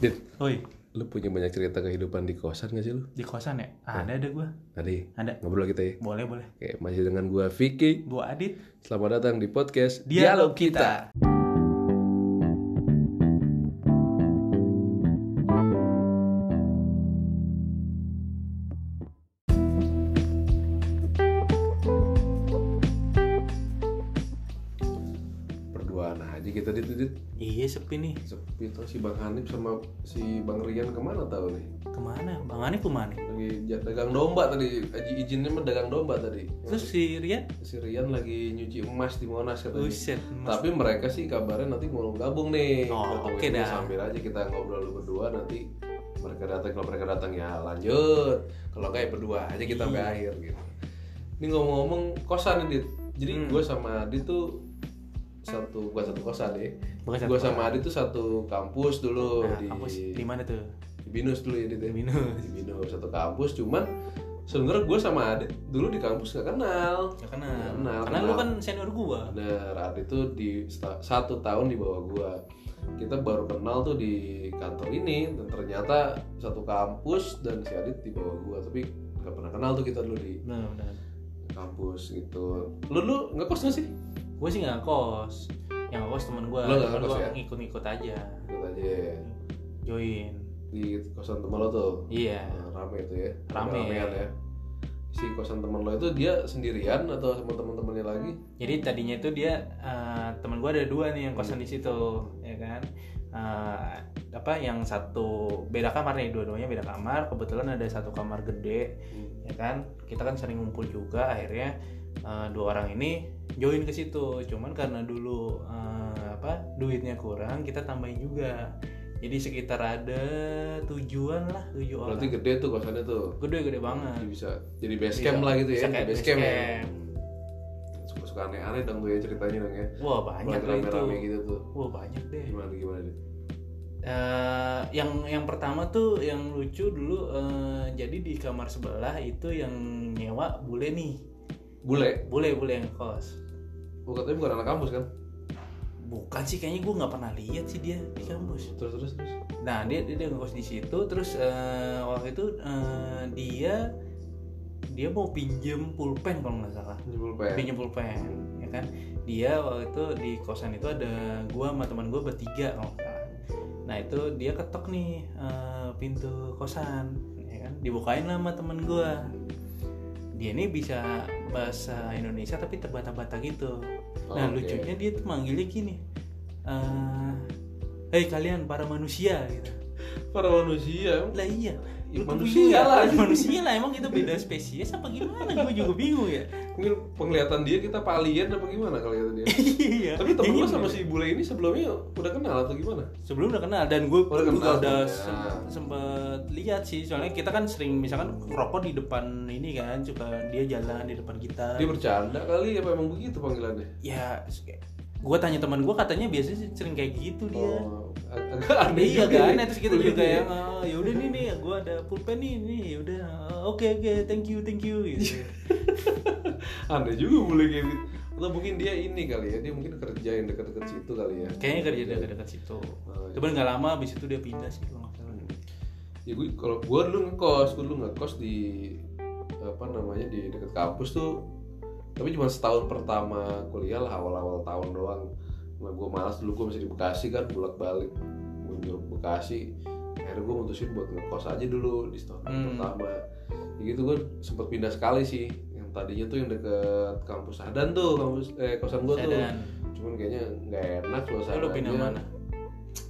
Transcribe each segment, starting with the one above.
Dit, Woi, lu punya banyak cerita kehidupan di kosan gak sih lu? di kosan ya? Ada ada gua. Tadi Ada. ngobrol kita ya. Boleh boleh. Oke, masih dengan gua Vicky. Gua Adit. Selamat datang di podcast Dialog kita. Berduaan Tuh si Bang Hanif sama si Bang Rian ke mana tahu nih? Ke mana? Bang Ani ke mana? Lagi dagang domba tadi. Aji izinnya mah dagang domba tadi. Terus si Rian? si Rian lagi nyuci emas di Monas katanya. Tapi mereka sih kabarnya nanti mau gabung nih. Oh, oke tungguin dah. Sambil aja kita ngobrol berdua nanti mereka datang kalau mereka datang ya lanjut. Kalau enggak ya berdua aja kita sampai Iya. akhir gitu. Ini ngomong-ngomong kosan nih, Dit. Jadi Hmm. gue sama Adit tuh satu bukan satu kosan deh. Gue sama Adit tuh satu kampus dulu Nah, di kampus di mana tuh? di Binus dulu ya ya. Di Binus. Di Binus satu kampus cuman sebenarnya gue sama Adit dulu di kampus gak kenal. Ya kenal. Nggak kenal, Karena kenal. lu kan senior gua. Bener, Adit tuh di satu tahun di bawah gua. Kita baru kenal tuh di kantor ini dan ternyata satu kampus dan si Adit di bawah gua. Tapi nggak pernah kenal tuh kita dulu di Benar benar. kampus gitu. Lu lu nggak kos nggak sih? Gua sih nggak kos. Yang kos temen gua. Lu nggak Cuman ngekos ya? ngikut-ngikut aja. Ikut aja ya. Join. di kosan teman lo tuh. Iya. Nah, rame itu ya. Rame. Ramean ya. Si kosan teman lo itu dia sendirian atau sama teman-temannya lagi? Jadi tadinya itu dia eh, teman gua ada dua nih yang kosan di situ, ya kan? Eh, apa yang satu beda kamar nih dua-duanya beda kamar. Kebetulan ada satu kamar gede, ya kan? Kita kan sering ngumpul juga. Akhirnya eh, dua orang ini join ke situ. Cuman karena dulu eh, apa duitnya kurang, kita tambahin juga. Jadi sekitar ada tujuan lah tujuh orang. Berarti gede tuh kosannya tuh. Gede-gede banget. Jadi bisa jadi base Bisa- camp lah gitu ya. bisa kayak Base camp ya. camp. Suka-suka aneh-aneh dong tuh ya ceritanya dong ya. Wah banyak lah itu. gitu tuh. Wah banyak deh. Gimana gimana Dit? Eh, yang yang pertama tuh yang lucu dulu eh, jadi di kamar sebelah itu yang nyewa bule nih Bule. bule bule yang kos Oh, katanya bukan anak kampus kan? bukan sih kayaknya gue nggak pernah lihat sih dia di kampus Terus terus terus. nah dia dia, dia ngekos di situ terus eh, waktu itu eh, dia dia mau pinjem pulpen kalau nggak salah Jempol pen. pinjem pulpen ya kan dia waktu itu di kosan itu ada gua sama teman gua bertiga kalau nggak salah nah itu dia ketok nih eh, pintu kosan ya kan dibukain lah sama temen gua dia ini bisa bahasa Indonesia tapi terbata-bata gitu nah Oke. lucunya dia tuh manggilnya gini eh Hei kalian para manusia gitu Para manusia. lah iya Ya, manusia ya? lah. manusia lah emang kita beda spesies apa gimana gue juga bingung ya Mungkin penglihatan dia kita alien apa gimana kalau kata dia. iya Tapi temen Iya, lu sama bener. si bule ini sebelumnya udah kenal atau gimana? sebelum udah kenal dan gue Udah juga kenal udah sebelumnya. sem- sempet lihat sih soalnya kita kan sering misalkan rokok di depan ini kan suka dia jalan di depan kita Dia bercanda kali apa emang begitu panggilannya? ya gue tanya teman gue katanya biasanya sih sering kayak gitu dia Oh, ag- agak aneh iya kan terus kita juga ya. yang "Oh, ya udah nih nih gue ada pulpen nih nih ya udah oh, oke oke thank you thank you gitu Aneh juga bule kayak gitu. Atau mungkin dia ini kali ya, dia mungkin kerja yang dekat-dekat situ kali ya. kayaknya kerja dekat-dekat situ Oh, iya. cuman nggak lama abis itu dia pindah sih kalau nggak salah Ya gue kalau gue dulu ngekos, gue dulu ngekos di apa namanya di dekat kampus tuh. Tapi cuma setahun pertama kuliah lah awal-awal tahun doang. Nah, gue malas dulu gue masih di Bekasi kan bolak-balik menuju Bekasi. Akhirnya gue mutusin buat ngekos aja dulu di setahun Hmm. pertama. Ya gitu gue sempet pindah sekali sih. Yang tadinya tuh yang deket kampus Sadan tuh, kampus eh kosan gue tuh. Cuman kayaknya nggak enak suasananya. lu pindah mana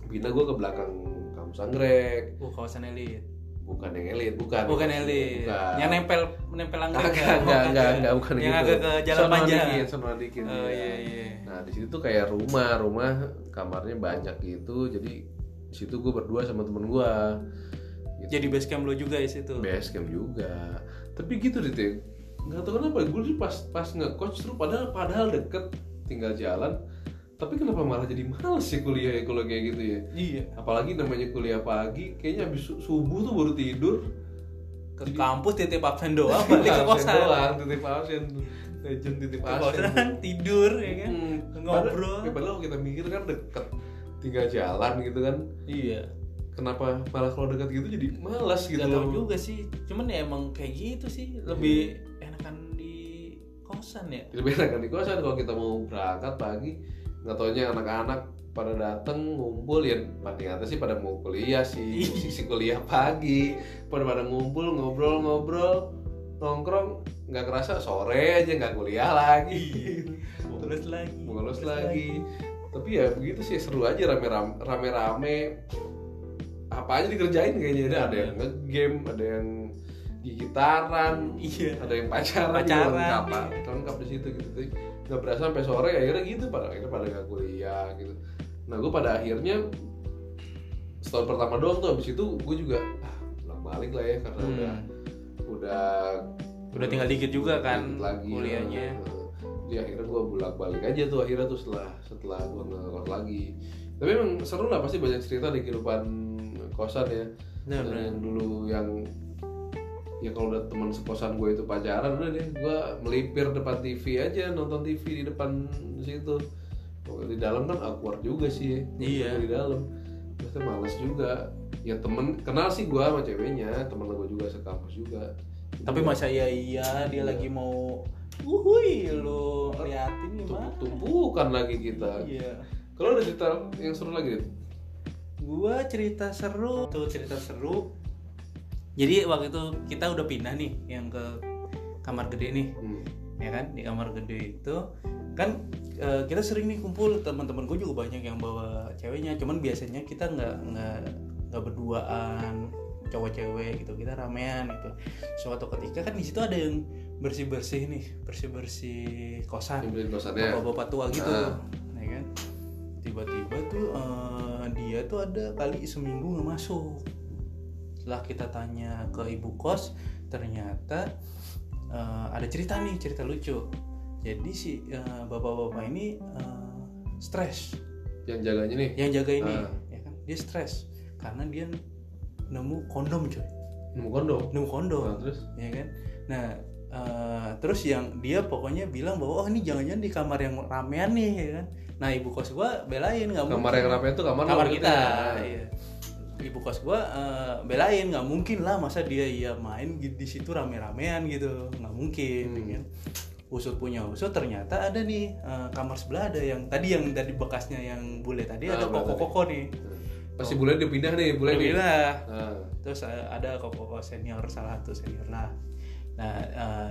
Pindah gue ke belakang kampus Anggrek. oh kawasan elit bukan yang elit bukan. Bukan elit. bukan. Yang nempel nempel anggrek enggak enggak enggak enggak bukan yang gitu. agak ke jalan Sono panjang. dikit sono dikit oh ya. iya iya. Nah di situ tuh kayak rumah rumah kamarnya banyak gitu. Jadi di situ gue berdua sama temen gue gitu. jadi base camp lo juga di situ? Base camp juga. Tapi gitu deh nggak tahu kenapa gue tuh pas pas nge-coach tuh padahal padahal deket tinggal jalan tapi kenapa malah jadi males sih kuliah ya kalau kayak gitu ya? Iya. Apalagi namanya kuliah pagi kayaknya habis su- subuh tuh baru tidur. Ke kampus titip absen doang balik ke kosan. doang, titip absen legend titip ke absen tidur ya kan? Hmm, ngobrol. Padahal, ya padahal kita mikir kan deket tinggal jalan gitu kan. Iya. Kenapa malah kalau dekat gitu jadi malas gitu? Gak tau juga sih cuman ya emang kayak gitu sih. Lebih enakan di kosan ya. Lebih enak di kosan kalau kita mau berangkat pagi nggak taunya anak-anak pada dateng ngumpul ya pada atas sih pada mau kuliah sih sisi kuliah pagi. Pada pada ngumpul ngobrol-ngobrol nongkrong nggak kerasa sore aja nggak kuliah lagi. Lulus lagi. Lulus lagi. tapi ya begitu sih seru aja rame-rame rame-rame. Apa aja dikerjain kayaknya. Ada ada yang ngegame ada yang gigitaran iya. ada yang pacaran, Pacaran, lengkap lengkap di situ gitu nggak berasa sampai sore akhirnya gitu pada akhirnya pada nggak kuliah gitu nah gue pada akhirnya setahun pertama doang tuh habis itu gue juga ah pulang balik lah ya karena Hmm. udah udah Udah tinggal dikit juga kan dikit lagi kuliahnya. Nah, jadi akhirnya gue bolak balik aja tuh akhirnya tuh setelah setelah gue ngekos lagi tapi emang seru lah pasti banyak cerita di kehidupan kosan ya bener. yang dulu yang ya kalau udah teman sekosan gue itu pacaran udah deh gue melipir depan TV aja nonton TV di depan situ. Kalau di dalam kan awkward juga sih ya Iya. Di dalam. Terus males juga. Ya temen kenal sih gue sama ceweknya temen gue juga sekampus juga. Tapi masa iya iya dia lagi mau uhui lu liatin gimana? tumpukan lagi kita. Iya. Kalau ada cerita yang seru lagi gua cerita seru. Tuh cerita seru jadi waktu itu kita udah pindah nih yang ke kamar gede nih. Hmm. ya kan? Di kamar gede itu. Kan eh, kita sering nih kumpul teman-teman gue juga banyak yang bawa ceweknya. Cuman biasanya kita nggak nggak nggak berduaan cowok cewek gitu. Kita ramean gitu. Suatu ketika kan di situ ada yang bersih bersih nih bersih bersih kosan Nyebelin kosannya bapak-bapak tua gitu. Ah. ya kan? Tiba-tiba tuh eh, dia tuh ada kali seminggu nggak masuk setelah kita tanya ke ibu kos ternyata eh, ada cerita nih cerita lucu. Jadi si eh, bapak-bapak ini eh, stres. Yang jaganya nih? Yang jaga ini Ah. ya kan? Dia stres karena dia nemu kondom coy nemu kondom? Nemu kondom Nah, terus? ya kan? Nah eh, terus yang dia pokoknya bilang bahwa oh ini jangan-jangan di kamar yang ramean nih ya kan? Nah ibu kos gua belain nggak mungkin. kamar yang rame itu kamar kamar berarti kita ya? Ibu kos gua eh, belain. Nggak mungkin lah masa dia iya main di situ rame-ramean gitu. Nggak mungkin Hmm. ya kan? Usut punya usut ternyata ada nih eh, kamar sebelah ada yang tadi yang dari bekasnya yang bule tadi Ah, ada koko-koko nih. Pasti boleh dia pindah nih boleh nih. Alhamdulillah Nah, terus eh, ada koko senior salah satu senior lah. Nah eh,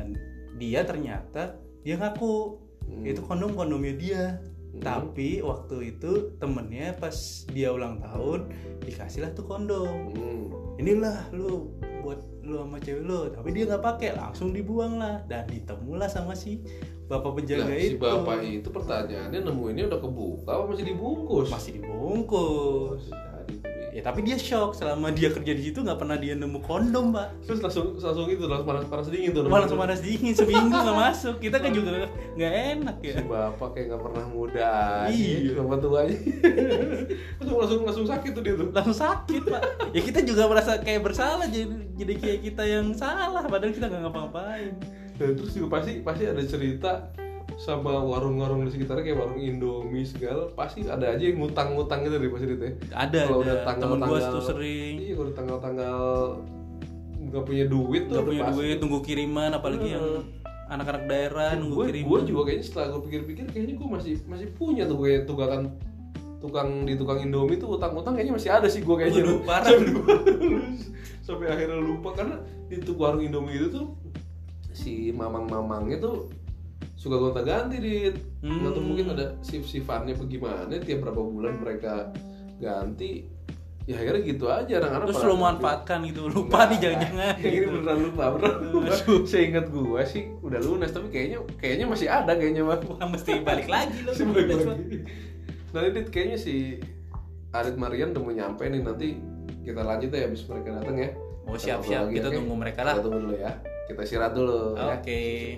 dia ternyata dia ngaku. Hmm. itu kondom kondomnya dia Hmm. tapi waktu itu temennya pas dia ulang tahun dikasih lah tuh kondom. Hmm. inilah lu buat lu sama cewek lu. Tapi dia nggak pakai langsung dibuang lah. Dan ditemulah sama si bapak penjaga si itu. bapak itu pertanyaannya nemuinnya udah kebuka apa masih dibungkus? Masih dibungkus. Tapi- ya tapi dia shock. Selama dia kerja di situ nggak pernah dia nemu kondom pak. Terus langsung langsung itu langsung panas panas dingin tuh. Malah langsung panas dingin. Seminggu nggak masuk. Kita kan juga nggak enak ya. Si bapak kayak nggak pernah muda Iya. bapak tuanya langsung langsung langsung sakit tuh dia tuh. Langsung sakit pak. Ya kita juga merasa kayak bersalah jadi jadi kayak kita yang salah. Padahal kita nggak ngapa-ngapain. Dan terus juga pasti pasti ada cerita sama warung-warung di sekitarnya kayak warung Indomie segala pasti ada aja yang ngutang-ngutang gitu deh pasti itu ya ada Kalau udah tanggal- temen gua tanggal- tuh sering iya kalau tanggal-tanggal nggak punya duit tuh nggak udah punya pasti. duit nunggu kiriman apalagi Hmm. yang anak-anak daerah nunggu gue kiriman gue juga kayaknya setelah gue pikir-pikir kayaknya gue masih masih punya tuh kayak tugakan tukang di tukang Indomie tuh utang-utang kayaknya masih ada sih gue kayaknya Waduh, parah. sampai, sampai akhirnya lupa karena di tuh warung Indomie itu tuh si mamang-mamangnya tuh suka gonta-ganti di Hmm. nggak tahu mungkin ada shift-shiftannya bagaimana tiap berapa bulan mereka ganti ya akhirnya gitu aja anak-anak terus pada lo ganti. manfaatkan gitu lupa Nggak, nih jangan-jangan Yang ini beneran lupa, beneran lupa. Saya ingat gua sih udah lunas, tapi kayaknya kayaknya masih ada kayaknya mah. Mesti balik lagi lo balik lagi. Nah ini kayaknya si Arit Marian udah mau nyampe nih nanti kita lanjut ya habis mereka datang ya. mau Kita siap-siap ngobrol lagi, kita tunggu mereka lah Kita tunggu dulu ya. Kita istirahat dulu oke ya.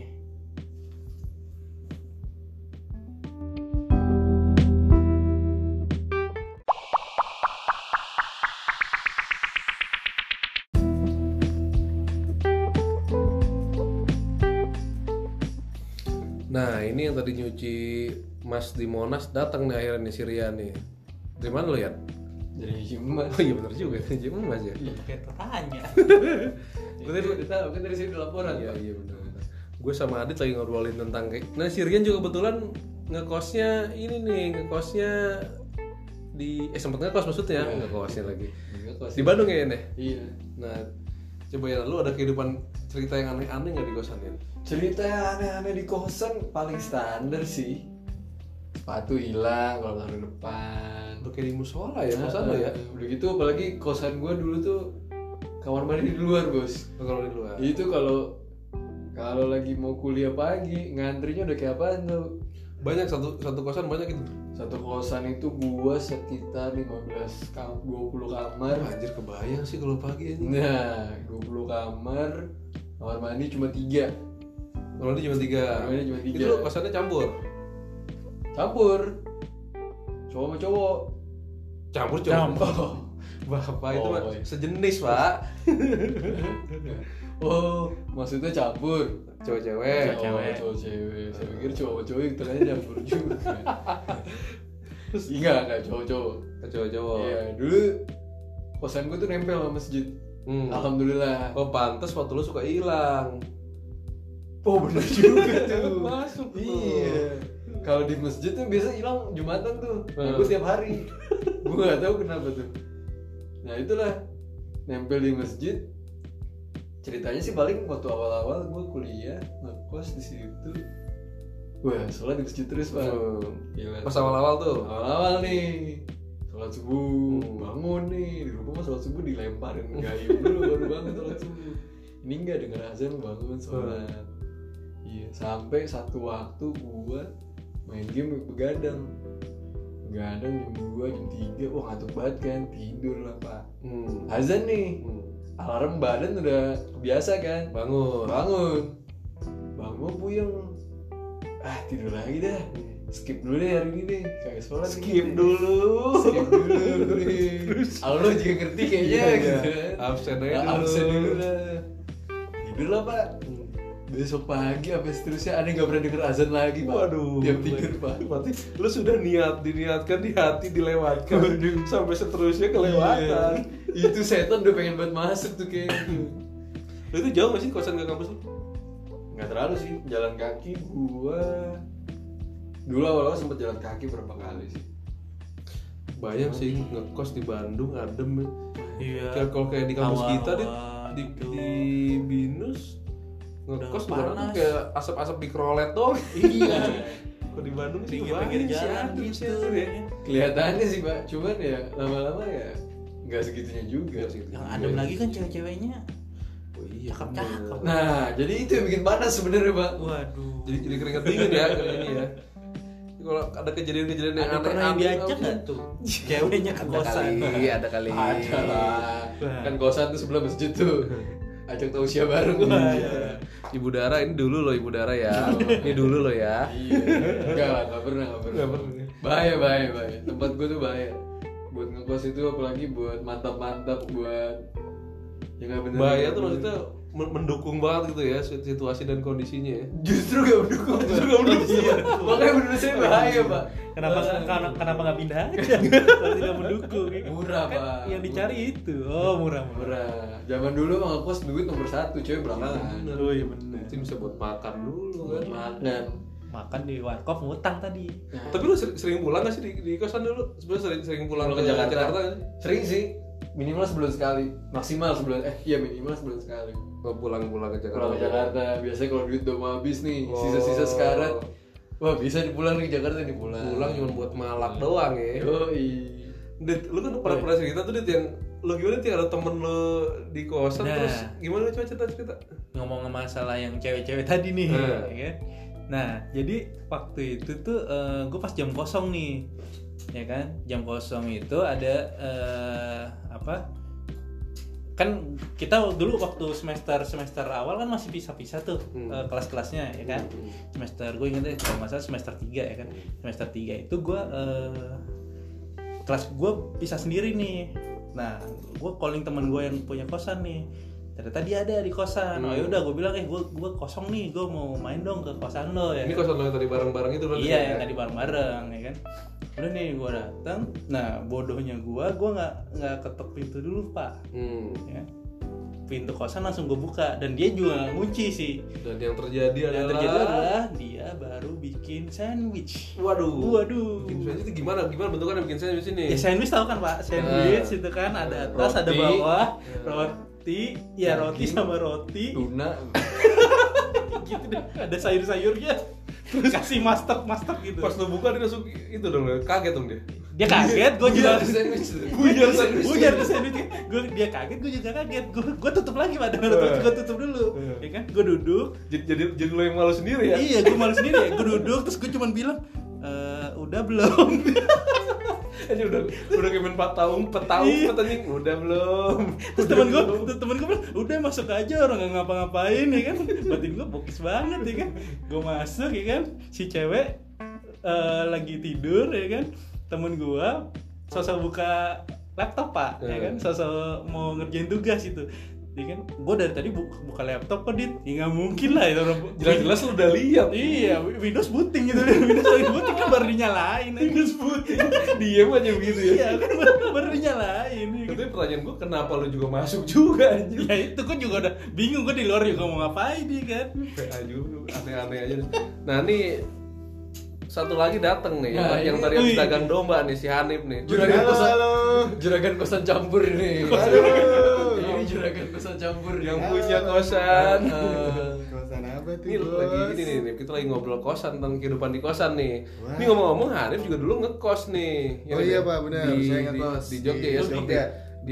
Mas di Monas datang nih akhirnya nih si Rian nih. Dari mana lo ya? Jadi cuma oh iya benar juga jadi emas ya Lu pakai tanya Gue tadi udah tahu kan dari sini laporan. iya iya benar gue sama Adit lagi ngobrolin tentang kayak nah si Rian juga kebetulan ngekosnya ini nih ngekosnya di eh sempet ngekos maksudnya Iya. ngekosnya lagi kok di Bandung ya Nen? Iya. nah coba ya lu ada kehidupan cerita yang aneh-aneh nggak di kosan ya Cerita yang aneh-aneh di kosan paling standar sih. Sepatu hilang kalau taruh depan. udah kayak di musola ya kosan lo ya? Nah, Udah gitu apalagi kosan gua dulu tuh kamar mandi di luar, Bos. kalau di luar. Itu kalau kalau lagi mau kuliah pagi, ngantrinya udah kayak apaan tuh? banyak satu satu kosan banyak itu? Satu kosan itu gua sekitar 15 kam 20 kamar. anjir kebayang sih kalau pagi aja Nah, 20 kamar, kamar mandi cuma tiga. Kalau ini cuma tiga. Kamar mandi cuma tiga. Itu kosannya campur Campur. Cowok sama cowok. campur Campur. Oh. bapak itu Oh, mah iya. sejenis pak Oh, maksudnya campur. cewek-cewek Cewek. Oh, cowok cewek. Saya pikir cowok cowok yang tengahnya campur juga. Terus enggak enggak cowok cowok. cowok-cowok Iya, dulu kosan gue tuh nempel sama masjid. hmm. Alhamdulillah. oh pantas waktu lu suka hilang Oh, bener juga tuh. masuk tuh. Iya. Kalau di masjid tuh biasa hilang Jumatan tuh. Nah, Hmm. gue tiap hari. gue nggak tahu kenapa tuh. Nah, itulah nempel di masjid. Ceritanya sih paling waktu awal-awal gue kuliah ngekos di situ. Wah, sholat di masjid terus, Pak. Hmm. Gila. pas awal-awal tuh awal-awal nih sholat subuh Hmm. bangun nih di rumah mah sholat subuh dilemparin gayung dulu baru bangun sholat subuh ini enggak denger azan bangun sholat iya sampai satu waktu gua main game begadang. Begadang jam 2, jam 3 wah ngantuk banget kan. Tidur lah pak. Hmm. azan nih. Hmm. alarm badan udah biasa kan. Bangun. Bangun. Bangun puyeng. Ah tidur lagi dah. Skip dulu deh hari ini deh. Kagak sholat nih. skip dulu. Skip dulu. Nih Allah juga ngerti kayaknya Iya, gitu. iya. kan Absen aja dulu. absen dulu. lah tidur lah pak besok pagi apa seterusnya aneh nggak pernah denger azan lagi pak Waduh, tiap tidur pak Berarti lu sudah niat, diniatkan di hati dilewatkan sampai seterusnya kelewatan. Iya. itu setan udah pengen buat masuk tuh kayak gitu Lu itu jauh gak sih kosan ke kampus lu? nggak terlalu sih jalan kaki gua dulu awal-awal sempet jalan kaki berapa kali sih Banyak sih ngekos di Bandung adem. iya kalau kayak di kampus Awal-awal kita di di, gitu. di Binus ngekos beneran panas. kayak asap-asap di krolet doang. iya Kalau di Bandung sih banyak sih gitu ya. kelihatannya sih pak cuman ya lama-lama ya nggak segitunya juga yang adem lagi kan cewek-ceweknya Oh iya, Cakep-cakep. bener. nah jadi itu yang bikin panas sebenarnya pak waduh Jadi jadi keringet dingin ya kayak ini ya. Kalau ada kejadian-kejadian yang ada aneh pernah diajak nggak tuh ceweknya ke kosan ada kali. ada lah Wah. kan kosan tuh sebelah masjid tuh ajak tausiah bareng Wah. iya Ibu Dara ini dulu loh Ibu Dara ya. ini dulu loh ya. iya enggak lah nggak pernah nggak pernah Nggak pernah. bahaya bahaya bahaya tempat gue tuh bahaya buat ngekos itu apalagi buat mantap-mantap buat ya nggak bener Bahaya tuh maksudnya men- mendukung banget gitu ya situasi dan kondisinya ya. justru gak mendukung Justru nggak mendukung. iya. makanya menurut saya bahaya pak kenapa kenapa kenapa nggak pindah aja kalau tidak mendukung ya? Murah, kan Pak. yang dicari itu oh murah murah murah zaman dulu mah ngekos duit nomor satu cewek belakangan oh iya benar Itu bisa buat makan dulu buat kan. makan makan di warkop ngutang tadi Tapi lu sering, pulang gak sih di, di kosan dulu? Sebenarnya sering sering pulang Pulang ke ke Jakarta. Jakarta sering sih minimal sebulan sekali maksimal sebulan eh iya minimal sebulan sekali Oh, pulang-pulang ke Jakarta. pulang ke Jakarta biasanya kalau duit udah mau habis nih Oh. sisa-sisa sekarat wah bisa dipulang nih ke Jakarta nih pulang Pulang cuma buat malak doang ya. Yoi. Dit, lu kan pernah pernah cerita tuh Dit yang lu gimana Dit ada temen lu di kosan Nah. terus gimana coba cerita cerita? ngomong masalah yang cewek-cewek tadi nih Hmm. ya kan? nah jadi waktu itu tuh gue pas jam kosong nih ya kan jam kosong itu ada eh, apa kan kita dulu waktu semester semester awal kan masih pisah-pisah tuh Hmm. eh, kelas-kelasnya ya kan Hmm. semester gue inget deh kalau nggak salah semester 3 ya kan semester 3 itu gue eh, kelas gue pisah sendiri nih nah gue calling teman gue yang punya kosan nih. Ternyata dia ada di kosan. Oh Hmm. yaudah gue bilang eh gue gue kosong nih gue mau main dong ke kosan lo ya Ini kosan lu yang tadi bareng-bareng itu berarti iya ya? yang tadi bareng bareng ya kan. Udah nih gue datang nah bodohnya gue gue nggak nggak ketok pintu dulu pak. Hmm. ya pintu kosan langsung gue buka dan dia juga nggak ngunci sih Dan yang terjadi yang adalah terjadi adalah dia baru bikin sandwich Waduh. waduh Bikin sandwich itu gimana? Gimana bentukannya bikin sandwich ini? ya sandwich tahu kan pak sandwich Nah. itu kan ada atas ada Roti. bawah Ya. roti ya roti sama roti tuna gitu deh ada sayur-sayurnya terus kasih master master gitu Pas lu buka dia langsung itu dong, kaget dong dia. Dia kaget gue juga Buyar sandwich Buyar sandwich. gue dia kaget gue juga kaget. Gue gue tutup lagi terus gue tutup dulu. Iya. ya kan? Gue duduk. Jadi jadi, jadi lo yang malu sendiri ya? iya gue malu sendiri. Ya gue duduk terus gue cuma bilang "Eh, udah belum. Aja udah udah kayak main tahun, petau, Iya. petanying udah belum. terus temen gue temen gue bilang udah masuk aja orang nggak ngapa-ngapain ya kan? Batin gue bokis banget ya kan? Gue masuk ya kan? Si cewek eh, lagi tidur ya kan temen gue sosok buka laptop pak ya kan Hmm. sosok mau ngerjain tugas itu ya kan gue dari tadi buka, buka laptop kok dit ya nggak mungkin lah itu Jelas-jelas lu udah lihat. iya Windows booting gitu Windows lagi booting kan baru dinyalain Windows booting Diem aja begitu ya. iya kan baru, baru dinyalain ya kan. Tapi pertanyaan gua kenapa lu juga masuk juga anjir? ya itu kan juga udah bingung gue di luar juga mau ngapain dia kan PA juga aneh-aneh aja. Nah, nih satu lagi datang nih Nah, yang, yang tadi wih. dagang domba nih si Hanif nih. juragan Halo, kosan halo. juragan kosan campur ini Aduh. ini juragan kosan campur yang nih. punya kosan. Kosan apa tuh? Ini bos? lagi ini nih, nih, kita lagi ngobrol kosan tentang kehidupan di kosan nih. Wah. Ini ngomong-ngomong Hanif juga dulu ngekos nih. Ya Oh iya, ya? Pak, benar. Di, Saya di- ngekos di Jogja di ya, Jogja. seperti di,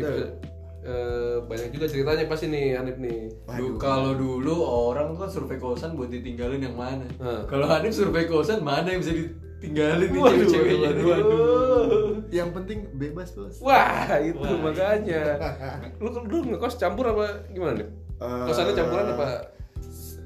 Eh, banyak juga ceritanya pasti nih Hanif nih. Duh, kalau dulu orang kan survei kosan buat ditinggalin yang mana? Hmm. Kalau Hanif survei kosan mana yang bisa ditinggalin nih Waduh, cewek-ceweknya? waduh, nih? waduh. Yang penting bebas bos. Wah, itu Wah, makanya. Lu lu ngekos campur apa gimana nih? Eh, Kosannya campuran apa?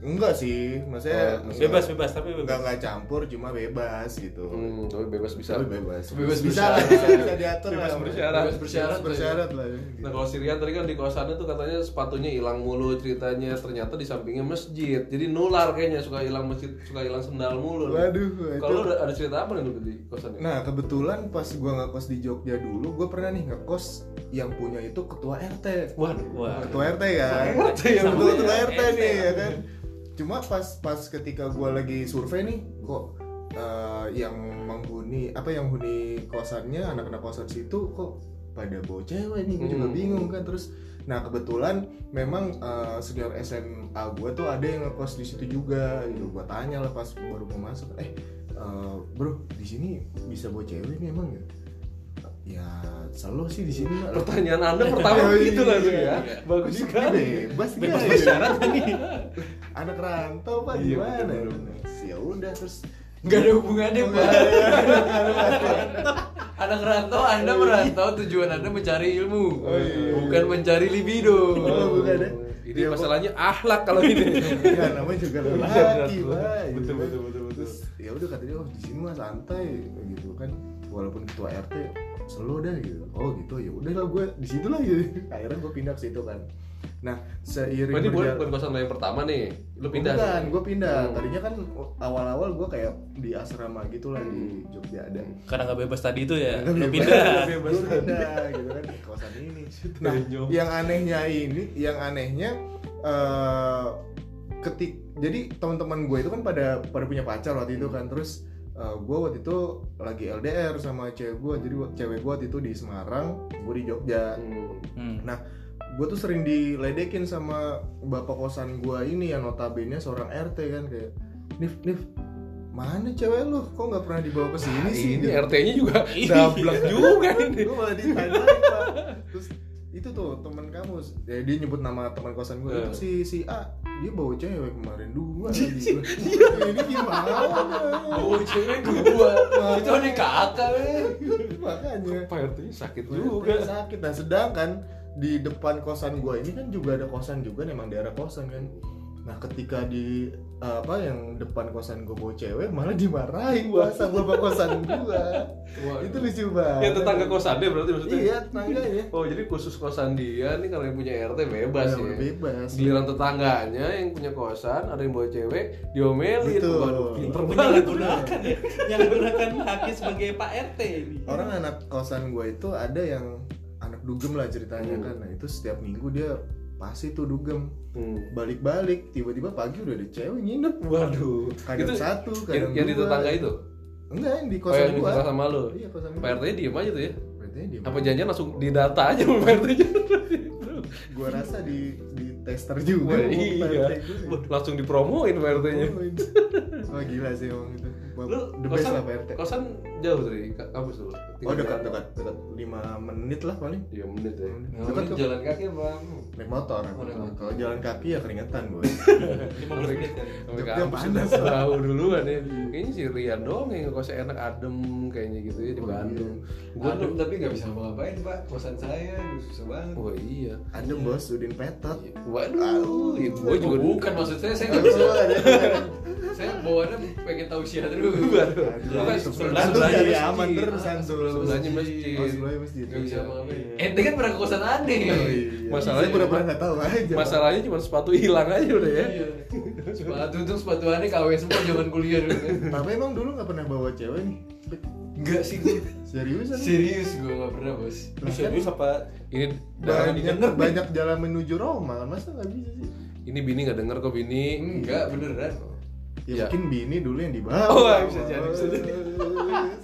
Enggak sih, maksudnya Oh, enggak- bebas bebas tapi Enggak bebas enggak campur, cuma bebas gitu. Hmm, tapi bebas bisa. Tapi bebas. Bebas bisa bersyarat. lah, bisa, bisa diatur Bebas lah. bersyarat. Bebas bersyarat. Bebas bersyarat lah. ya, gitu. Nah kalau si Rian tadi kan di kosannya tuh katanya sepatunya hilang mulu ceritanya ternyata di sampingnya masjid jadi nular kayaknya suka hilang masjid suka hilang sendal mulu. Waduh, Kalau ada, ada cerita apa nih lu di kosannya? Nah kebetulan pas gua ngekos di Jogja dulu, gua pernah nih ngekos yang punya itu ketua RT. Waduh, Wah. Ketua RT kan. Ketua RT yang Ketua, punya ketua RT RT, nih ya kan. Cuma pas pas ketika gua lagi survei nih, kok eh, yang menghuni apa yang huni kosannya anak-anak kosan situ kok pada bawa cewek nih, gue juga Hmm. bingung kan terus. Nah kebetulan memang eh, senior SMA gua tuh ada yang ngekos di situ juga, gitu. Gua tanya lah pas baru mau masuk, eh eh, bro di sini bisa bawa cewek nih emang ya? Ya selalu sih di sini. Pertanyaan anda pertama Oh, gitu lah tuh iya. ya. Bagus Ini sekali. bebas bebas ya. nih anak rantau pak. Iya, gimana? betul-betul. ya udah terus Gak ada hubungannya pak. Anak rantau anda merantau tujuan anda mencari ilmu. Oh, iya. Bukan mencari libido. Oh, bukan ya? Ini Iya, masalahnya akhlak kalau ini. ya namanya juga lelaki Betul, pak. betul, gitu betul, betul, betul. terus ya udah kata dia oh di sini mah santai gitu kan. Walaupun ketua RT selalu dah gitu. Oh gitu ya udah lah gue di situ lah gitu. Akhirnya gue pindah ke situ kan nah seiring Berarti bukan berjalan- bukan kosan lo yang pertama nih. Lu pindah. Bukan, gue pindah. Hmm. Tadinya kan awal-awal gue kayak di asrama gitu lah di Jogja ada. karena nggak bebas tadi itu ya lu bebas, pindah nggak bebas Gua pindah gitu kan kosan ini. Nah, yang anehnya ini, yang anehnya eh ketik jadi teman-teman gue itu kan pada pada punya pacar waktu itu kan terus gue waktu itu lagi LDR sama cewek gue jadi cewek gue waktu itu di Semarang gue di Jogja Hmm. Hmm. Nah, gue tuh sering diledekin sama bapak kosan gue ini yang notabene seorang RT kan kayak, Nif, Nif, mana cewek lu? Kok nggak pernah dibawa ke sini sih? Ini Gitu. RT-nya juga Iya. dablek juga ini. Gue malah ditanyain pak. Terus itu tuh teman kamu, ya, dia nyebut nama teman kosan gue Eh. itu si si A, dia bawa cewek kemarin dua lagi. Gua, ini gimana? Oh cewek dua Itu ada kakak eh. Makanya. Pak RT-nya sakit juga juga. sakit nah sedangkan di depan kosan gue ini kan juga ada kosan juga memang daerah kosan kan Nah ketika di eh, apa yang depan kosan gue bawa cewek malah dimarahin gua sama bapak kosan gua. itu lucu banget. Yang tetangga kosan dia berarti maksudnya? Iya tetangganya. Oh jadi khusus kosan dia nih kalau yang punya RT bebas Ya, ya. bebas. Giliran tetangganya yang punya kosan ada yang bawa cewek diomelin. Betul. Waduh, pinter banget. menyalahgunakan ya menyalahgunakan haknya sebagai Pak RT ini Orang anak kosan gue itu ada yang dugem lah ceritanya Hmm. kan. Nah itu setiap minggu dia pasti tuh dugem Hmm. balik-balik tiba-tiba pagi udah ada cewek nginep Waduh. kadang Itu satu yang, kadang yang di dua. tetangga itu? enggak yang di Oh, kosan yang di gua kelas sama lu? iya kosan Pak RT diem aja tuh ya? RT dia Apa janjian langsung didata aja sama RT nya? gua rasa di di tester juga Wah, iya. Gua. Langsung dipromoin Pak RT nya. Wah gila sih emang itu. Lu The best kosan, lah Pak RT. kosan jauh dari ka- kampus dulu? Oh dekat dekat dekat 5 menit lah paling. Iya menit ya. Dekat kok. jalan kaki apa? Naik motor. Oh. Kalau jalan kaki ya keringetan gue. 15 menit kan Sampai panas. udah tahu duluan ya. Kayaknya si Rian doang yang ngekosnya enak adem kayaknya gitu ya di Oh, Bandung. Gua Gua Adem tapi nggak bisa ngapain pak, kosan saya susah banget. Oh iya. Adem bos, udin petot. Waduh, ya, gua juga bukan maksud saya, saya nggak bisa. saya bawaannya pengen tahu sih dulu. Bukan, sebelah masjid. aman terus santul. Sebelahnya masjid. Oh, sebelahnya masjid. Nggak bisa Iya. Iya. Ente kan pernah kosan aneh. Oh, iya. Masalahnya pura-pura cuma- nggak tahu aja. Masalahnya cuma sepatu hilang aja udah ya. Iya. Sepatu tuh sepatu aneh KW semua zaman kuliah dulu kan. Tapi emang dulu nggak pernah bawa cewek nih. Enggak sih gue. Seriusan? Serius gue nggak pernah bos. Lu serius apa Ini darah banyak, banyak jalan menuju Roma kan masa nggak bisa sih? ini bini nggak denger kok bini. Enggak beneran. Ya, Ya. mungkin bini dulu yang dibawa. Oh, bisa jadi, bisa jadi.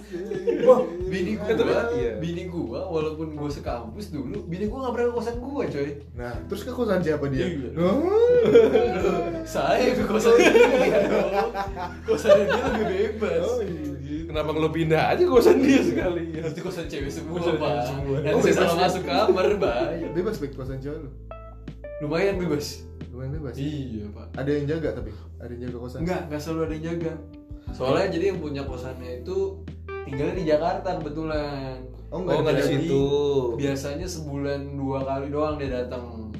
Wah, bini gua, kan, iya. bini gua walaupun gua sekampus dulu, bini gua nggak pernah ke kosan gua, coy. Nah, terus ke kosan siapa dia? Iya. Saya ke kosan dia dong. Kosan dia lebih bebas. Oh, iya. Kenapa lo pindah aja kosan dia sekali ya? Itu kosan cewek semua, Kosan Pak. cewek semua. Dan Oh, saya salah ya? masuk kamar, bahaya. Bebas baik kosan cewek lu. Lumayan bebas. Lumayan bebas. Iya, Pak. Ada yang jaga tapi, ada yang jaga kosan. Enggak, enggak selalu ada yang jaga. Soalnya jadi yang punya kosannya itu tinggalnya di Jakarta kebetulan. Oh, Oh, nggak di Jadi, situ. Biasanya sebulan dua kali doang dia datang.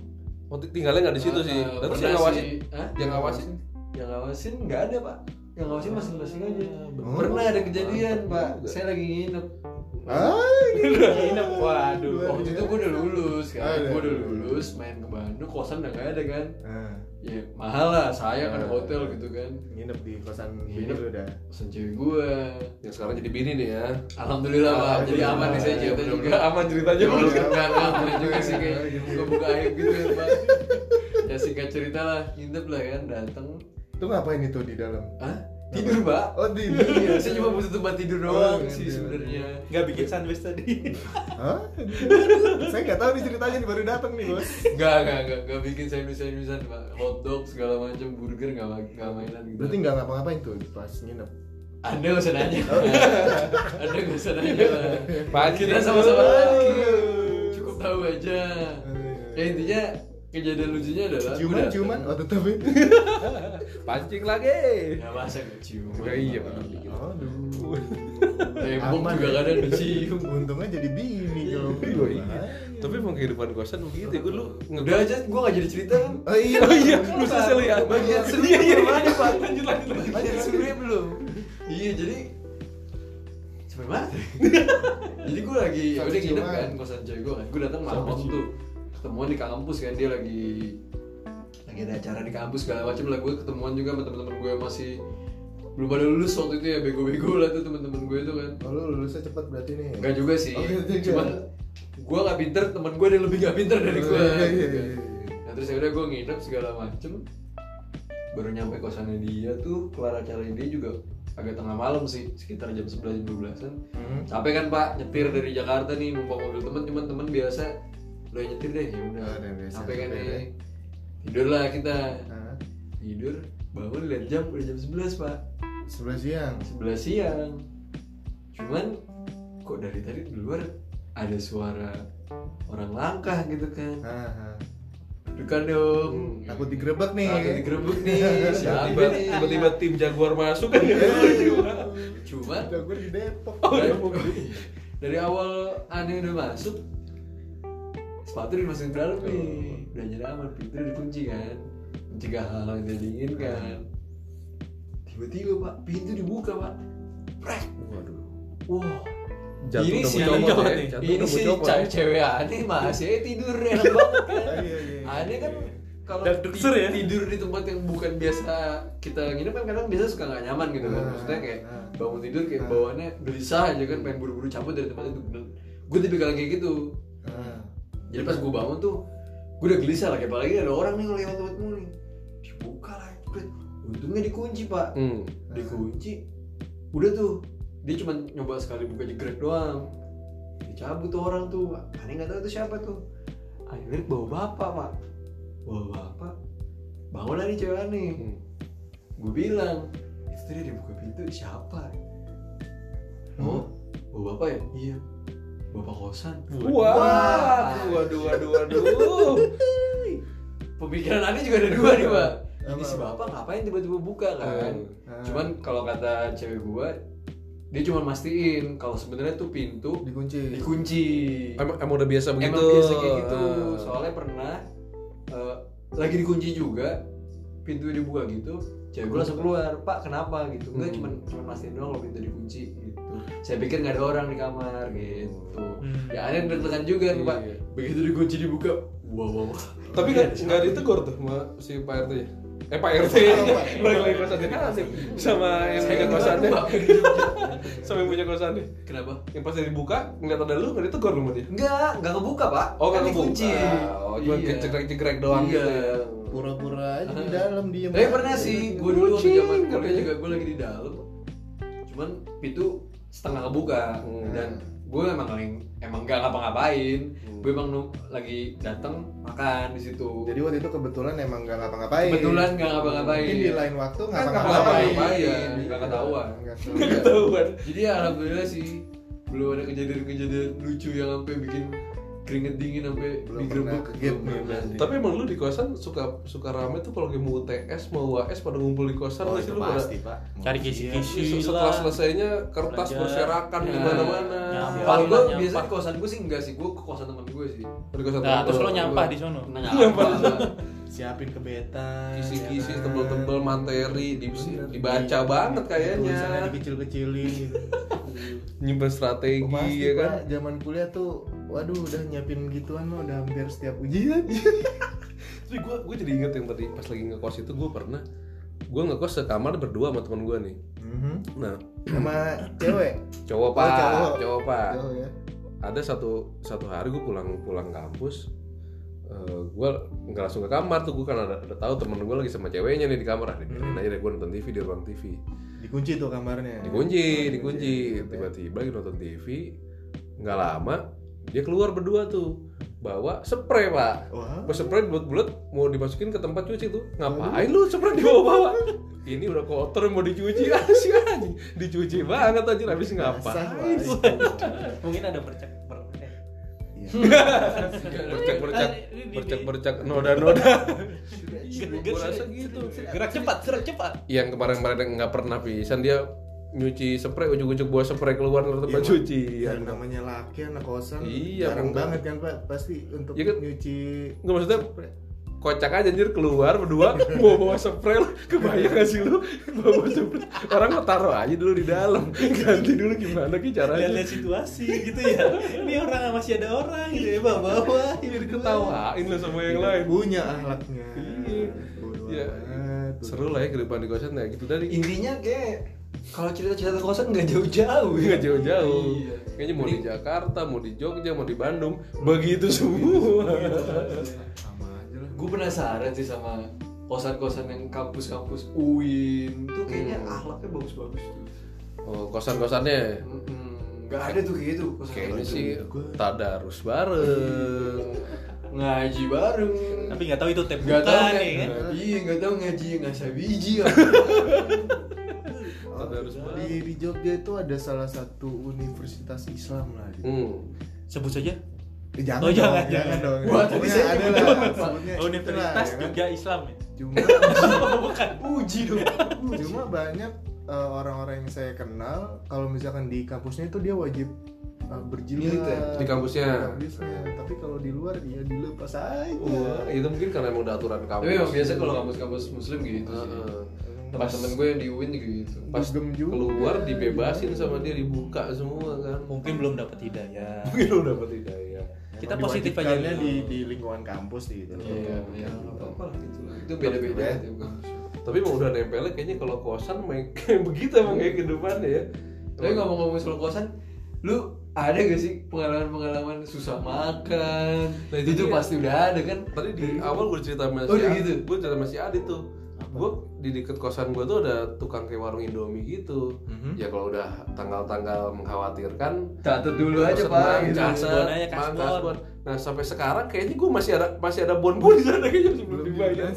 Oh, tinggalnya nggak di situ Ah, sih. ah, Terus pernah yang ngawasin? Hah? Yang ngawasin? Yang ngawasin nggak ada pak. Yang ngawasin masing-masing aja. bener. Pernah ada kejadian pak. Saya lagi nginep. Ah, nginep waduh Waktu itu gue udah lulus Ah, kan. Gue udah lulus. main ke Bandung. Kosan udah nggak ada kan. Nah, Ya mahal lah. Saya kan Ah. hotel gitu kan. nginep di kosan bini Nginep. lu udah. Kosan cewek gue. Yang sekarang jadi bini nih ya. Alhamdulillah pak. Jadi aman nih saya cerita Udah- juga. aman ceritanya. Enggak, enggak, enggak juga sih kayak buka-buka aib gitu ya pak Ya singkat cerita lah, nginep lah kan, dateng Itu ngapain itu di dalam? Hah? Tidur pak? Oh, di Iya, saya cuma butuh tempat tidur doang Oh, sih iya. sebenarnya. nggak bikin sandwich tadi. Hah? Saya nggak tahu nih ceritanya nih baru datang nih, Bos. Enggak, enggak, enggak, enggak bikin sandwich-sandwichan pak Hotdog segala macam, burger enggak, enggak mainan gitu. Berarti nggak ngapa-ngapain tuh pas nginep. Anda gak usah nanya. Anda gak usah nanya lah. Kita sama-sama laki Cukup tahu aja. Ya intinya kejadian lucunya adalah dateng. ciuman, oh tetap itu. Pancing lagi. Ya masa gak cium Ya, iya. Aduh. Tembok juga ya. kadang dicium Untungnya jadi bini kalau Oh, iya. Tapi emang kehidupan kosan begitu ya. Gue lu Udah aja, gue gak jadi cerita kan Oh iya. Oh iya, lu selesai lu ya. Bagian seru Iya, iya, iya. ada pak Lanjut, lanjut, lanjut Bagian serunya belum Iya, jadi Sampai mana? jadi gue lagi, ya udah nginep kan, kosan cewek gue kan Gue datang malam tuh Ketemuan di kampus kan, dia lagi Lagi ada acara di kampus segala macam lah. Gue ketemuan juga sama temen-temen gue yang masih belum pada lulus waktu itu ya bego-bego lah tuh temen-temen gue tuh kan. Oh, lu lulusnya cepet berarti nih. Enggak juga sih, Oh, gitu cuman gue gak pinter, temen gue ada yang lebih gak pinter dari gue Oh, iya, iya, iya, iya. Nah terus yaudah gue nginep segala macem. Baru nyampe kosannya dia tuh, kelar acara dia juga agak tengah malam sih Sekitar jam 11 jam 12an Hmm. Capek kan pak, nyetir dari Jakarta nih, numpang mobil temen Cuman temen biasa, lo yang nyetir deh, Oh, dan biasa Capek kan nih ya. Tidur lah kita. Nah, Tidur, bangun lihat jam, udah jam 11 pak. Sebelah siang. 11 siang. Cuman kok dari tadi di luar ada suara orang langkah gitu kan? Ah. Bukan dong. Takut digerebek nih. Takut digerebek nih. Siapa Tiba-tiba nih? tiba-tiba tim Jaguar masuk. Kan. Cuman Udah gue di Depok. dari, dari awal aneh udah masuk Sepatu dimasukin ke dalam nih Udah nyari aman, pintu dikunci kan mencegah hal yang tidak diinginkan tiba-tiba pak pintu dibuka pak Prek. Waduh. wah Jantung Ini sih copot copot ya. ini sih copot ya. cewek cewek aneh masih tidur enak banget kan Iya, iya, iya. aneh kan kalau Dak ti- dukser ya? tidur di tempat yang bukan biasa kita nginep kan kadang biasa suka nggak nyaman gitu kan Nah, maksudnya kayak nah. bangun tidur kayak Nah. bawaannya gelisah aja kan pengen buru-buru cabut dari tempat itu gue yang kayak gitu. Jadi pas gue bangun tuh gue udah gelisah lagi apalagi ada orang nih lewat tempatmu nih. Dibuka lah untungnya dikunci pak. Hmm. dikunci udah tuh. Dia cuma nyoba sekali buka jegrek doang. Dicabut tuh orang tuh. Aneh nggak tahu itu siapa tuh. Akhirnya bawa bapak pak. Bawa bapak. Bangunlah nih cewek aneh. Hmm. gue bilang itu dia buka pintu siapa? Oh bawa bapak ya? Iya bapak kosan Wah, waduh, waduh, waduh. pemikiran aneh juga ada dua nih pak ini Apa? si bapak ngapain tiba-tiba buka kan Ah. cuman kalau kata cewek gua dia cuma mastiin kalau sebenarnya tuh pintu dikunci dikunci Emang, emang udah biasa begitu. emang biasa kayak gitu Ah. soalnya pernah eh, lagi dikunci juga pintu dibuka gitu cewek gue langsung keluar pak kenapa gitu enggak Hmm. cuman cuma mastiin doang kalau pintu dikunci gitu saya pikir nggak ada orang di kamar gitu Hmm. ya aneh deg-degan juga nih pak Iya. begitu dikunci dibuka wow wow wow. Tapi nggak nggak ditegur tuh sama si Pak RT. Eh Pak RT. Balik lagi kosannya Nasib sama yang punya kosannya. sama yang punya kosannya. kenapa Yang pas dibuka ngeliat ada lu nggak ditegur lu sama dia. enggak enggak kebuka pak Oh Kan nggak dikunci kebuka. Oh cuma Iya. cekrek-cekrek doang Iya. gitu ya. pura-pura aja di dalam diem Tapi pernah sih, gue dulu waktu zaman kuliah juga gue lagi di dalam. Cuman pintu setengah kebuka Hmm. dan gue emang emang gak ngapa-ngapain. Hmm. Gue emang lagi datang makan di situ. jadi waktu itu kebetulan emang gak ngapa-ngapain kebetulan gak ngapa-ngapain. mungkin di lain waktu Kan ngapa-ngapain ngapa-ngapain, nggak ketahuan. Nggak Nggak ketahuan. Jadi ya alhamdulillah sih belum ada kejadian-kejadian lucu yang sampai bikin keringet dingin sampai digerebek ke. Tapi emang lu di kosan suka suka rame tuh kalau mau UTS mau UAS pada ngumpul di kosan Oh, sih lu pada pasti pak Cari Iya. kisi-kisi Iya, setelah lah. selesainya kertas Belajar. berserakan di Ya. mana-mana. Kalau gue Nyampah. biasanya di kosan gue sih enggak sih, gue ke kosan teman gue sih. Di kosan Nah, terus lu. lo nyampah di sono. Nah, Nyampah. siapin kebetan Kisi-kisi ya kan? tebel-tebel materi di, Bener. dibaca Di- banget kayaknya. dikecil-kecilin gitu. Nyimpen Oh, strategi pasti ya kan. zaman kuliah tuh waduh udah nyiapin gituan mah udah hampir setiap ujian Tapi gue gue jadi inget yang tadi pas lagi ngekos itu gue pernah gue ngekos sekamar berdua sama teman gue nih. Mhm. Nah sama cewek cowok Oh, pak, cowok. cowok pak. Jauh ya Ada satu satu hari gue pulang pulang kampus, gue nggak langsung ke kamar tuh gue kan ada, ada tahu temen gue lagi sama ceweknya nih di kamar, ah, dibiarin aja deh gue nonton TV di ruang TV. dikunci tuh kamarnya dikunci Oh, dikunci tiba-tiba lagi nonton TV nggak lama dia keluar berdua tuh. Bawa spray pak. Wah. Bawa spray bulat-bulat mau dimasukin ke tempat cuci tuh. Ngapain lu spray dibawa-bawa? Ini udah kotor mau dicuci. Asik aja. Dicuci banget aja habis ngapain. Mungkin ada bercak ber eh. Iya. bercak-bercak Ah, ini- ini- bercak-bercak noda-noda. Iya, gue rasa gitu. Gerak cepat, gerak cepat. yang kemarin-kemarin nggak pernah pisan dia nyuci spray ujung-ujung bawa spray keluar dari tempat Iya, cuci yang namanya laki anak kosan Iya, jarang Bang. banget kan pak pasti untuk Iya kan? nyuci Nggak maksudnya kocak aja anjir keluar berdua bawa bawa spray lu kebayang gak sih lu bawa bawa spray orang mau taruh aja dulu di dalam ganti dulu gimana ki caranya Lihat-lihat situasi gitu ya. Ini orang masih ada orang gitu ya, bawa-bawa. ini diketawain lah sama yang lain punya ahlaknya Iya. Iya. amat. seru lah ya kehidupan di kosan ya gitu dari Intinya kayak kalau cerita-cerita kosan nggak jauh-jauh ya. nggak jauh-jauh Iya. kayaknya mau di Mending- Jakarta mau di Jogja mau di Bandung begitu semua sama aja lah Gue penasaran sih sama kosan-kosan yang kampus-kampus UIN tuh kayaknya Hmm. akhlaknya bagus-bagus tuh. oh kosan-kosannya Mm-mm. Nggak ada tuh kayak gitu kosan kayaknya sih tadarus bareng ngaji bareng. Tapi nggak tahu itu tep Nggak tahu kan? ya kan. Iya nggak tahu ngaji nggak biji Oh, Tadarus di di Jogja itu ada salah satu universitas Islam lah gitu. hmm. Sebut saja. Eh, jangan, Oh, dong, jangan, jangan, jangan. dong. Wah, tadi saya ada lah. Universitas ya kan? Jogja Islam ya. Cuma Bukan. Uji dong. cuma banyak eh, orang-orang yang saya kenal kalau misalkan di kampusnya itu dia wajib uh, berjilbab Militer. Di kampusnya. Di kampusnya. tapi kalau di luar ya dilepas aja Wah, itu mungkin karena emang udah aturan kampus. Tapi biasa kalau kampus-kampus muslim gitu sih. Heeh. Teman-teman gue yang di UIN juga gitu. Pas juga. keluar dibebasin sama dia dibuka semua kan. Mungkin belum dapat hidayah. Mungkin lu dapet hidayah. Kita positif aja dulu. di, di lingkungan kampus gitu Iya, ya nggak apa-apa lah gitu. Itu beda-beda Ya. tiap kampus. Tapi emang udah nempelnya kayaknya kalau kosan main kayak begitu emang kayak kehidupannya ya. Tapi ngomong-ngomong soal kosan, lu ada gak sih pengalaman-pengalaman susah makan? Nah, itu itu pasti udah ada kan? Tadi di awal gue cerita sama Oh, gitu? gue cerita sama si Adit tuh. Gue di deket kosan gue tuh ada tukang kayak warung Indomie gitu. Mhm. Ya kalau udah tanggal-tanggal mengkhawatirkan, Catat dulu aja pak. mang, Gitu. Kasbon aja, kasbon. kasbon. Nah sampai sekarang kayaknya gue masih ada masih ada bon-bon di sana kayaknya masih belum dibayar.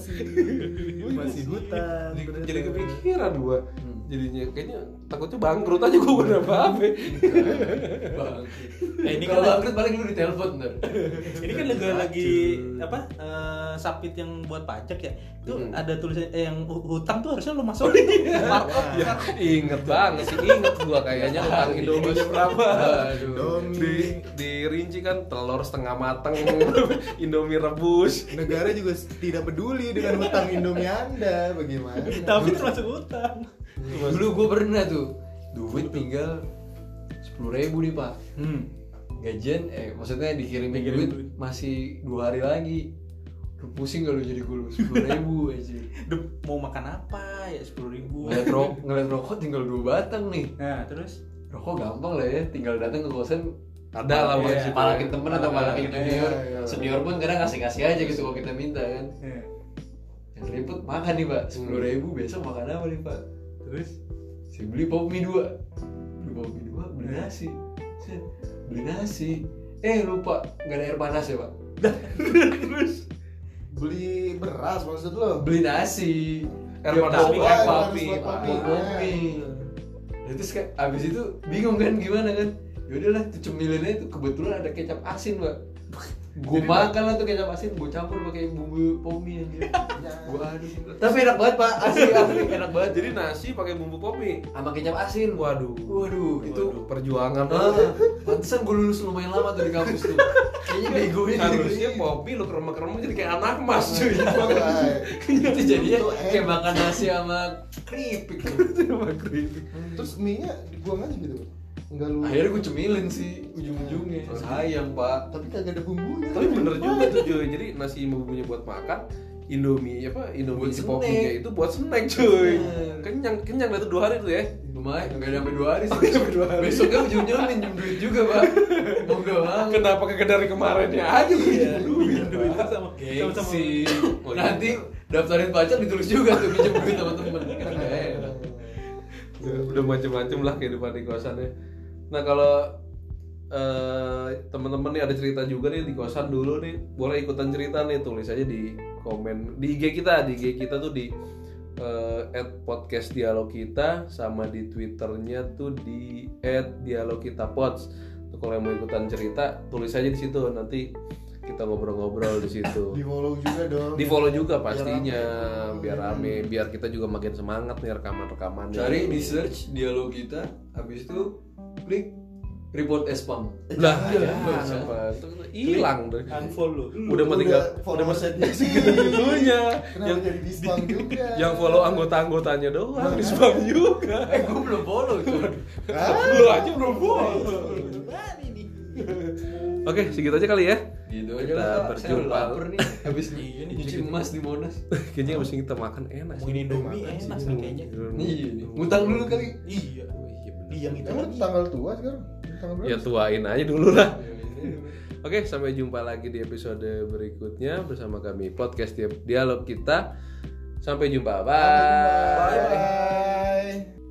masih hutan Jadi, jadi kepikiran gue. Hmm. Jadinya kayaknya takutnya bangkrut aja gue udah apa-apa. Bang. Eh, ini Kalau kan- bangkrut paling lu ditelepon ntar. Ini kan juga lagi apa eh, sapit yang buat pajak ya. Itu Hmm. ada tulisan eh, yang hu- hutang tuh harusnya lu masukin markup. ya, inget banget sih, inget gue kayaknya utang Indomie berapa. Aduh. Domi. di dirinci kan telur setengah mateng Indomie rebus negara juga tidak peduli dengan hutang Indomie anda bagaimana Tapi termasuk hutang. Dulu gue pernah tuh duit tinggal sepuluh ribu nih pak. Hmm. Gajian, eh maksudnya dikirimin Dikirim duit, duit. masih dua hari lagi. Lu pusing kalau jadi gue sepuluh ribu aja. Duh, mau makan apa ya sepuluh ribu. Ngeliat rokok, ngeliat rokok tinggal dua batang nih. Nah terus Rokok gampang lah ya, tinggal datang ke kosan Ada lah, Iya, masih. Palakin temen atau Ada. palakin junior Iya, iya. Senior pun kadang ngasih-ngasih aja gitu kalau kita minta kan eh, Yang seriput makan nih pak, sepuluh ribu besok makan apa nih pak terus Saya beli pop mie dua. Beli pop mie dua, beli nasi. Beli nasi. Eh lupa, nggak ada air panas ya pak? Terus? Beli beras maksud lo? Beli nasi. Air panas. air mie, mie. Pop mie. Nah, terus kayak abis itu bingung kan gimana kan? Yaudahlah tuh cemilannya itu kebetulan ada kecap asin pak Gue makan lah tuh kecap asin, gue campur pakai bumbu pop mie anjir Gue aduk. Tapi enak banget pak, asli asli enak banget. Jadi nasi pakai bumbu pop mie Sama kecap asin. Waduh. Waduh, itu Waduh, perjuangan. Ah, banget pantesan gue lulus lumayan lama tuh di kampus tuh. Kayaknya bego ini harusnya pop mie lu kerem-kerem jadi kayak anak mas cuy. Itu jadinya kayak makan nasi sama keripik. Sama keripik. terus mie nya dibuang aja gitu enggak lu Akhirnya gue cemilin sih ujung-ujungnya. Sayang pak. Tapi kagak ada bumbunya. Tapi bener juga tuh cuy jadi nasi bumbunya buat makan Indomie apa Indomie Buat si itu buat snack cuy. Bener. kenyang kenyang dah tuh dua hari tuh ya. Lumayan, gak sampai dua hari sih. Besoknya ujung-ujungnya minjem duit juga pak. Mau gak mau kenapa kagak dari kemarinnya aja lu Iya. duit. Duit sama sama Gengsi. Oh, iya. Nanti daftarin pacar ditulis juga tuh minjem duit sama Kan Ya, udah macem-macem lah kehidupan di kosan ya nah kalau eh, teman-teman nih ada cerita juga nih di kosan dulu nih boleh ikutan cerita nih tulis aja di komen di IG kita di IG kita tuh di eh, at podcast dialog kita sama di twitternya tuh di at dialog kita pods. Tuh, kalau yang mau ikutan cerita tulis aja di situ nanti kita ngobrol-ngobrol di situ. Di follow juga dong. Di follow juga pastinya rame. biar rame biar kita juga makin semangat nih rekaman-rekamannya Cari di search dialog kita Habis itu klik report spam lah Iya, ya, bisa. apa itu hilang deh unfollow. udah mau tinggal udah follow mau setnya segitu gitunya kenapa yang jadi di spam juga? yang follow anggota anggotanya doang di spam juga. Eh gue belum follow Hah? lu aja belum follow. Oke segitu aja kali ya. Gitu Kita aja. Saya berjumpa. udah lapar nih. Habis Iya nyuci emas di Monas. Kayaknya abis ini kita makan enak sih. Ngomongin Indomie enak kayaknya. Iya nih Ngutang dulu kali. Iya. Iya. Iya yang itu emang lagi. tanggal tua sekarang tanggal berapa ya tuain aja dulu lah Oke, sampai jumpa lagi di episode berikutnya bersama kami podcast Dialog kita. Sampai jumpa. Bye. Bye bye